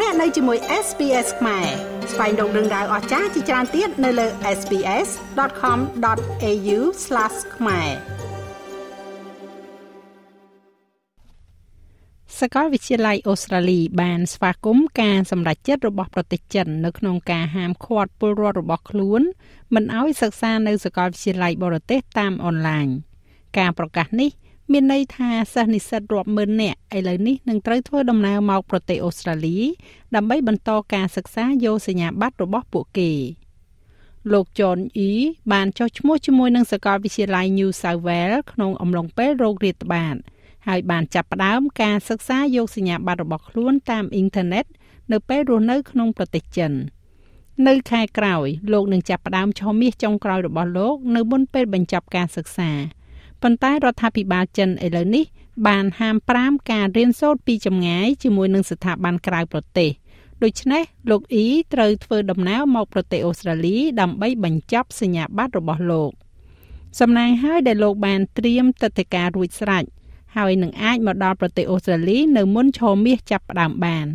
លោកអ្នកនៅជាមួយ SPS ខ្មែរស្វែងរកដឹងដៅអស្ចារ្យជាច្រើនទៀតនៅលើ SPS.com.au/ ខ្មែរសាកលវិទ្យាល័យអូស្ត្រាលីបានស្វាគមន៍ការសម្រេចចិត្តរបស់ប្រទេសចិននៅក្នុងការហាមឃាត់ពលរដ្ឋរបស់ខ្លួនមិនឲ្យសិក្សានៅសាកលវិទ្យាល័យបរទេសតាមអនឡាញការប្រកាសនេះ មានន័យថាសិស្សនិស្សិតរាប់ម៉ឺននាក់ឥឡូវនេះនឹងត្រូវធ្វើដំណើរមកប្រទេសអូស្ត្រាលី ដើម្បីបន្តការសិក្សាយកសញ្ញាបត្ររបស់ពួកគេលោក John E បានចុះឈ្មោះជាមួយនឹងសាកលវិទ្យាល័យ New South Wales ក្នុងអំឡុងពេលរោគរាតត្បាតហើយបានចាប់ផ្ដើមការសិក្សាយកសញ្ញាបត្ររបស់ខ្លួនតាមអ៊ីនធឺណិតនៅពេលរស់នៅក្នុងប្រទេសចិននៅខែក្រោយលោកនឹងចាប់ផ្ដើមឆមាសចុងក្រោយរបស់លោក នៅមុនពេលបញ្ចប់ការសិក្សា ប៉ុន្តែរដ្ឋាភិបាលចិនឥឡូវនេះ បានហាម5ការរៀនសូត្រពីចម្ងាយជាមួយនឹងស្ថាប័នក្រៅប្រទេសដូច្នេះលោកអ៊ីត្រូវធ្វើដំណើរមកប្រទេសអូស្ត្រាលីដើម្បីបញ្ចប់សញ្ញាបត្ររបស់លោកសំណាងហើយដែលលោកបានត្រៀមទឹកធការរួចស្រេចហើយនឹងអាចមកដល់ប្រទេសអូស្ត្រាលីនៅមុនឈរមាសចាប់ផ្ដើមបាន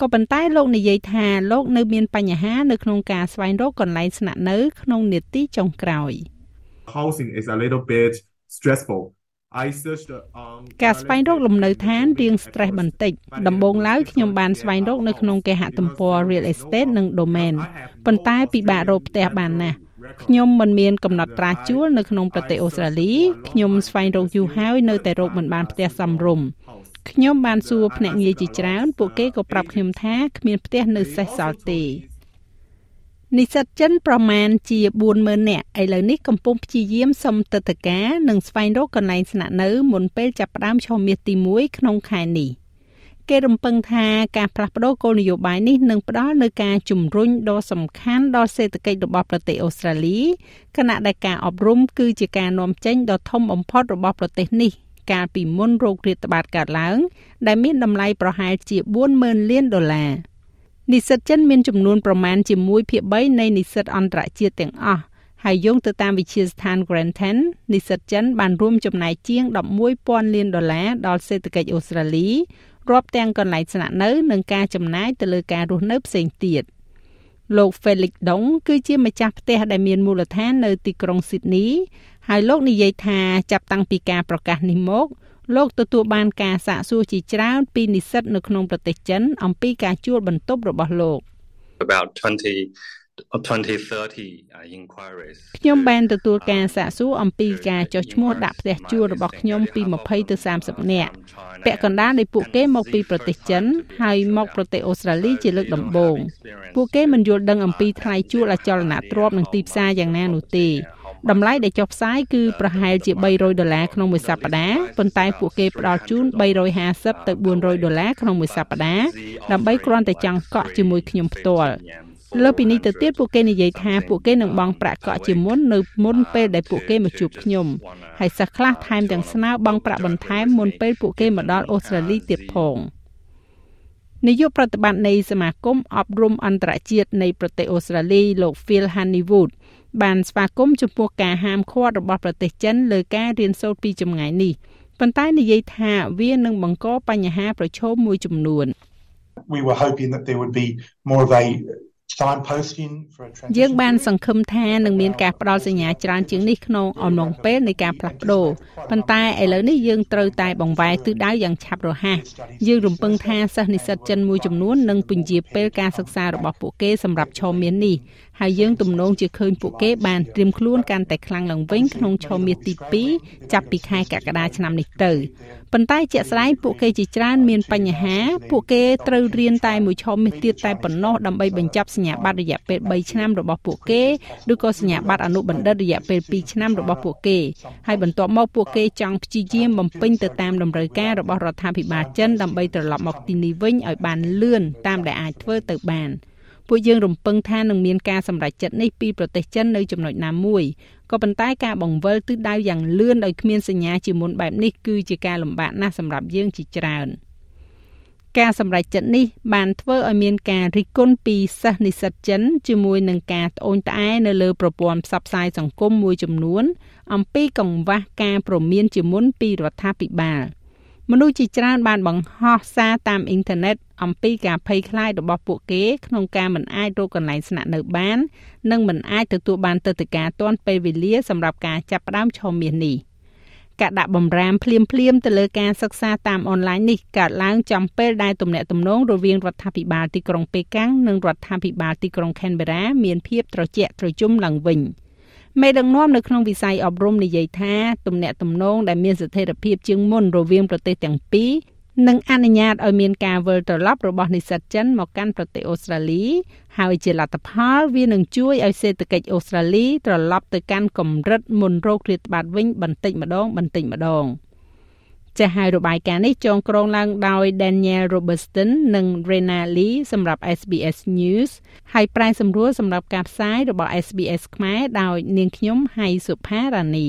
ក៏ប៉ុន្តែលោកនិយាយថាលោកនៅមានបញ្ហានៅក្នុងការស្វែងរកកន្លែងស្នាក់នៅក្នុងនេតិចុងក្រោយ Housing is a little bit stressful ការស្វែងរកលំនៅឋានរៀង stress បន្តិចដំបូងឡើយខ្ញុំបានស្វែងរកនៅក្នុងគេហទំព័រ real estate និង domain ប៉ុន្តែពិបាករកផ្ទះបានណាស់ខ្ញុំមិនមានកំណត់ត្រាជួលនៅក្នុងប្រទេសអូស្ត្រាលីខ្ញុំស្វែងរកយូរហើយនៅតែរកមិនបានផ្ទះសមរម្យខ្ញុំបានសួរភ្នាក់ងារជាច្រើនពួកគេក៏ប្រាប់ខ្ញុំថាគ្មានផ្ទះនៅសេសសល់ទេ និស្សិតចិនប្រមាណជា40000នាក់ឥឡូវនេះកំពុងព្យាយាមសុំទឹកតការនិងស្វែងរកកន្លែងស្នាក់នៅមុនពេលចាប់ផ្ដើមឆមាសទី1ក្នុងខែនេះគេរំពឹងថាការផ្លាស់ប្តូរគោលនយោបាយនេះនឹងផ្ដល់នូវការជំរុញដ៏សំខាន់ដល់សេដ្ឋកិច្ចរបស់ប្រទេសអូស្ត្រាលីខណៈដែលការអប់រំគឺជាការនាំចេញដ៏ធំបំផុតរបស់ប្រទេសនេះកាលពីមុនโรគរាតត្បាតកើតឡើង ដែលមានតម្លៃប្រហែលជា40000លានដុល្លារ និស្សិតចិនមានចំនួនប្រមាណជា1ភាគ3នៃនិស្សិតអន្តរជាតិទាំងអស់ហើយយោងទៅតាមវិទ្យាស្ថាន Grantham និស្សិតចិនបានរួមចំណែកជាង11,000លានដុល្លារដល់សេដ្ឋកិច្ចអូស្ត្រាលីរាប់ទាំងកន្លែងស្នាក់នៅនិងការចំណាយទៅលើការរស់នៅផ្សេងទៀតលោក Felix Dong គឺជាម្ចាស់ផ្ទះដែលមានមូលដ្ឋាននៅទីក្រុង Sydney ហើយលោកនិយាយថាចាប់តាំងពីការប្រកាសនេះមក លោកទទួលបានការសាកសួរជាច្រើនពីនិស្សិតនៅក្នុងប្រទេសចិនអំពីការជួលបន្ទប់របស់លោក about 20 2030 inquiries ខ្ញុំបានទទួលការសាកសួរអំពីការចុះឈ្មោះដាក់ផ្ទះជួលរបស់ខ្ញុំពី20ទៅ30នាក់ពាក់កណ្ដាលនៃពួកគេមកពីប្រទេសចិន ហើយមកប្រទេសអូស្ត្រាលីជាលើកដំបូងពួកគេមិនយល់ដឹងអំពីថ្លៃជួលអចលនទ្រព្យនិងទីផ្សារយ៉ាងណានោះទេ តម្លៃដែលចុះផ្សាយគឺប្រហែលជា300ដុល្លារក្នុងមួយសប្តាហ៍ប៉ុន្តែពួកគេផ្ដល់ជូន350ទៅ400ដុល្លារក្នុងមួយសប្តាហ៍ដើម្បីគ្រាន់តែចង់កក់ជាមួយខ្ញុំផ្ទាល់លើពីនេះទៅទៀតពួកគេនិយាយថាពួកគេនឹងបង់ប្រាក់កក់ជាមុននៅមុនពេលដែលពួកគេមកជួបខ្ញុំហើយសិស្សខ្លះថែមទាំងស្នើបង់ប្រាក់បន្ថែមមុនពេលពួកគេមកដល់អូស្ត្រាលីទៀតផងនាយកប្រតិបត្តិនៃសមាគមអប់រំអន្តរជាតិនៃប្រទេសអូស្ត្រាលីលោក Phil Honeywood បានស្វាគមន៍ចំពោះការហាមឃាត់របស់ប្រទេសចិនលើការរៀនសូត្រពីចម្ងាយនេះប៉ុន្តែនិយាយថាវានឹងបង្កបញ្ហាប្រឈមមួយចំនួន We were hoping that there would be more of a យើងបានសង្ឃឹមថានឹងមានការផ្ដល់សញ្ញាច្រើនជាងនេះក្នុងអំឡុងពេលនៃការផ្លាស់ប្ដូរប៉ុន្តែឥឡូវនេះយើងត្រូវតែបង្វែរទិសដៅយ៉ាងឆាប់រហ័សយើងរំពឹងថាសិស្សនិស្សិតចិនមួយចំនួននឹងពន្យាពេលការសិក្សារបស់ពួកគេសម្រាប់ឆមាសនេះហើយយើងទំនងជាឃើញពួកគេបានត្រៀមខ្លួនកាន់តែខ្លាំងឡើងវិញក្នុងឆមាសទី2ចាប់ពីខែកក្កដាឆ្នាំនេះទៅប៉ុន្តែជាក់ស្ដែងពួកគេជាច្រើនមានបញ្ហាពួកគេត្រូវរៀនតែមួយឆមាសទៀតតែប៉ុណ្ណោះដើម្បីបញ្ចប់សញ្ញាបត្ររយៈពេល3ឆ្នាំរបស់ពួកគេឬក៏សញ្ញាបត្រអនុបណ្ឌិតរយៈពេល2ឆ្នាំរបស់ពួកគេហើយបន្ទាប់មកពួកគេចង់ព្យាយាមបំពេញទៅតាមតម្រូវការរបស់រដ្ឋាភិបាលចិនដើម្បីត្រឡប់មកទីនេះវិញឲ្យបានលឿនតាមដែលអាចធ្វើទៅបានពួកយើងរំពឹងថានឹងមានការសម្រេចចិត្តនេះពីប្រទេសចិននៅចំណុចណាមួយក៏ប៉ុន្តែការបង្វិលទិសដៅយ៉ាងលឿនដោយគ្មានសញ្ញាជាមុនបែបនេះគឺជាការលំបាកណាស់សម្រាប់យើងជាច្រើន។ ការសម្រេចចិត្តនេះបានធ្វើឲ្យមានការរិះគន់ពីសិស្សនិស្សិតចិនជាមួយនឹងការត្អូញត្អែនៅលើប្រព័ន្ធផ្សព្វផ្សាយសង្គមមួយចំនួន អំពីកង្វះការព្រមានជាមុនពីរដ្ឋាភិបាលមនុស្សជាច្រើនបានបង្ហោះសារតាមអ៊ីនធឺណិតអំពីការភ័យខ្លាចរបស់ពួកគេក្នុងការមិនអាចរកកន្លែងស្នាក់នៅបាន និងមិនអាចទទួលបានទឹកដីការទាន់ពេលវេលាសម្រាប់ការចាប់ផ្ដើមឈរមាសនេះ ការដាក់បំរាមភ្លាមភ្លាមទៅលើការសិក្សាតាមអនឡាញនេះកើតឡើងចំពេលដែលទំនាក់ទំនងរវាងរដ្ឋាភិបាលទីក្រុងប៉េកាំងនិងរដ្ឋាភិបាលទីក្រុងខេនបេរ៉ាមានភាពត្រជាក់ត្រជុំឡើងវិញ។មេដឹកនាំនៅក្នុងវិស័យអប់រំនិយាយថាទំនាក់ទំនងដែលមានស្ថិរភាពជាងមុនរវាងប្រទេសទាំងពីរ នឹងអនុញ្ញាតឲ្យមានការវិលត្រឡប់របស់និស្សិតចិនមកកាន់ប្រទេសអូស្ត្រាលីហើយជាលទ្ធផលវានឹងជួយឲ្យសេដ្ឋកិច្ចអូស្ត្រាលីត្រឡប់ទៅកាន់កម្រិតមុនរោគរាតត្បាតវិញបន្តិចម្ដងបន្តិចម្ដង។ចាស់ហើយរបាយការណ៍នេះចងក្រងឡើងដោយ Daniel Robertson និង Rena Lee សម្រាប់ SBS News ហើយប្រែសម្រួលសម្រាប់ការផ្សាយរបស់ SBS ខ្មែរដោយនាងខ្ញុំហៃសុផារ៉ានី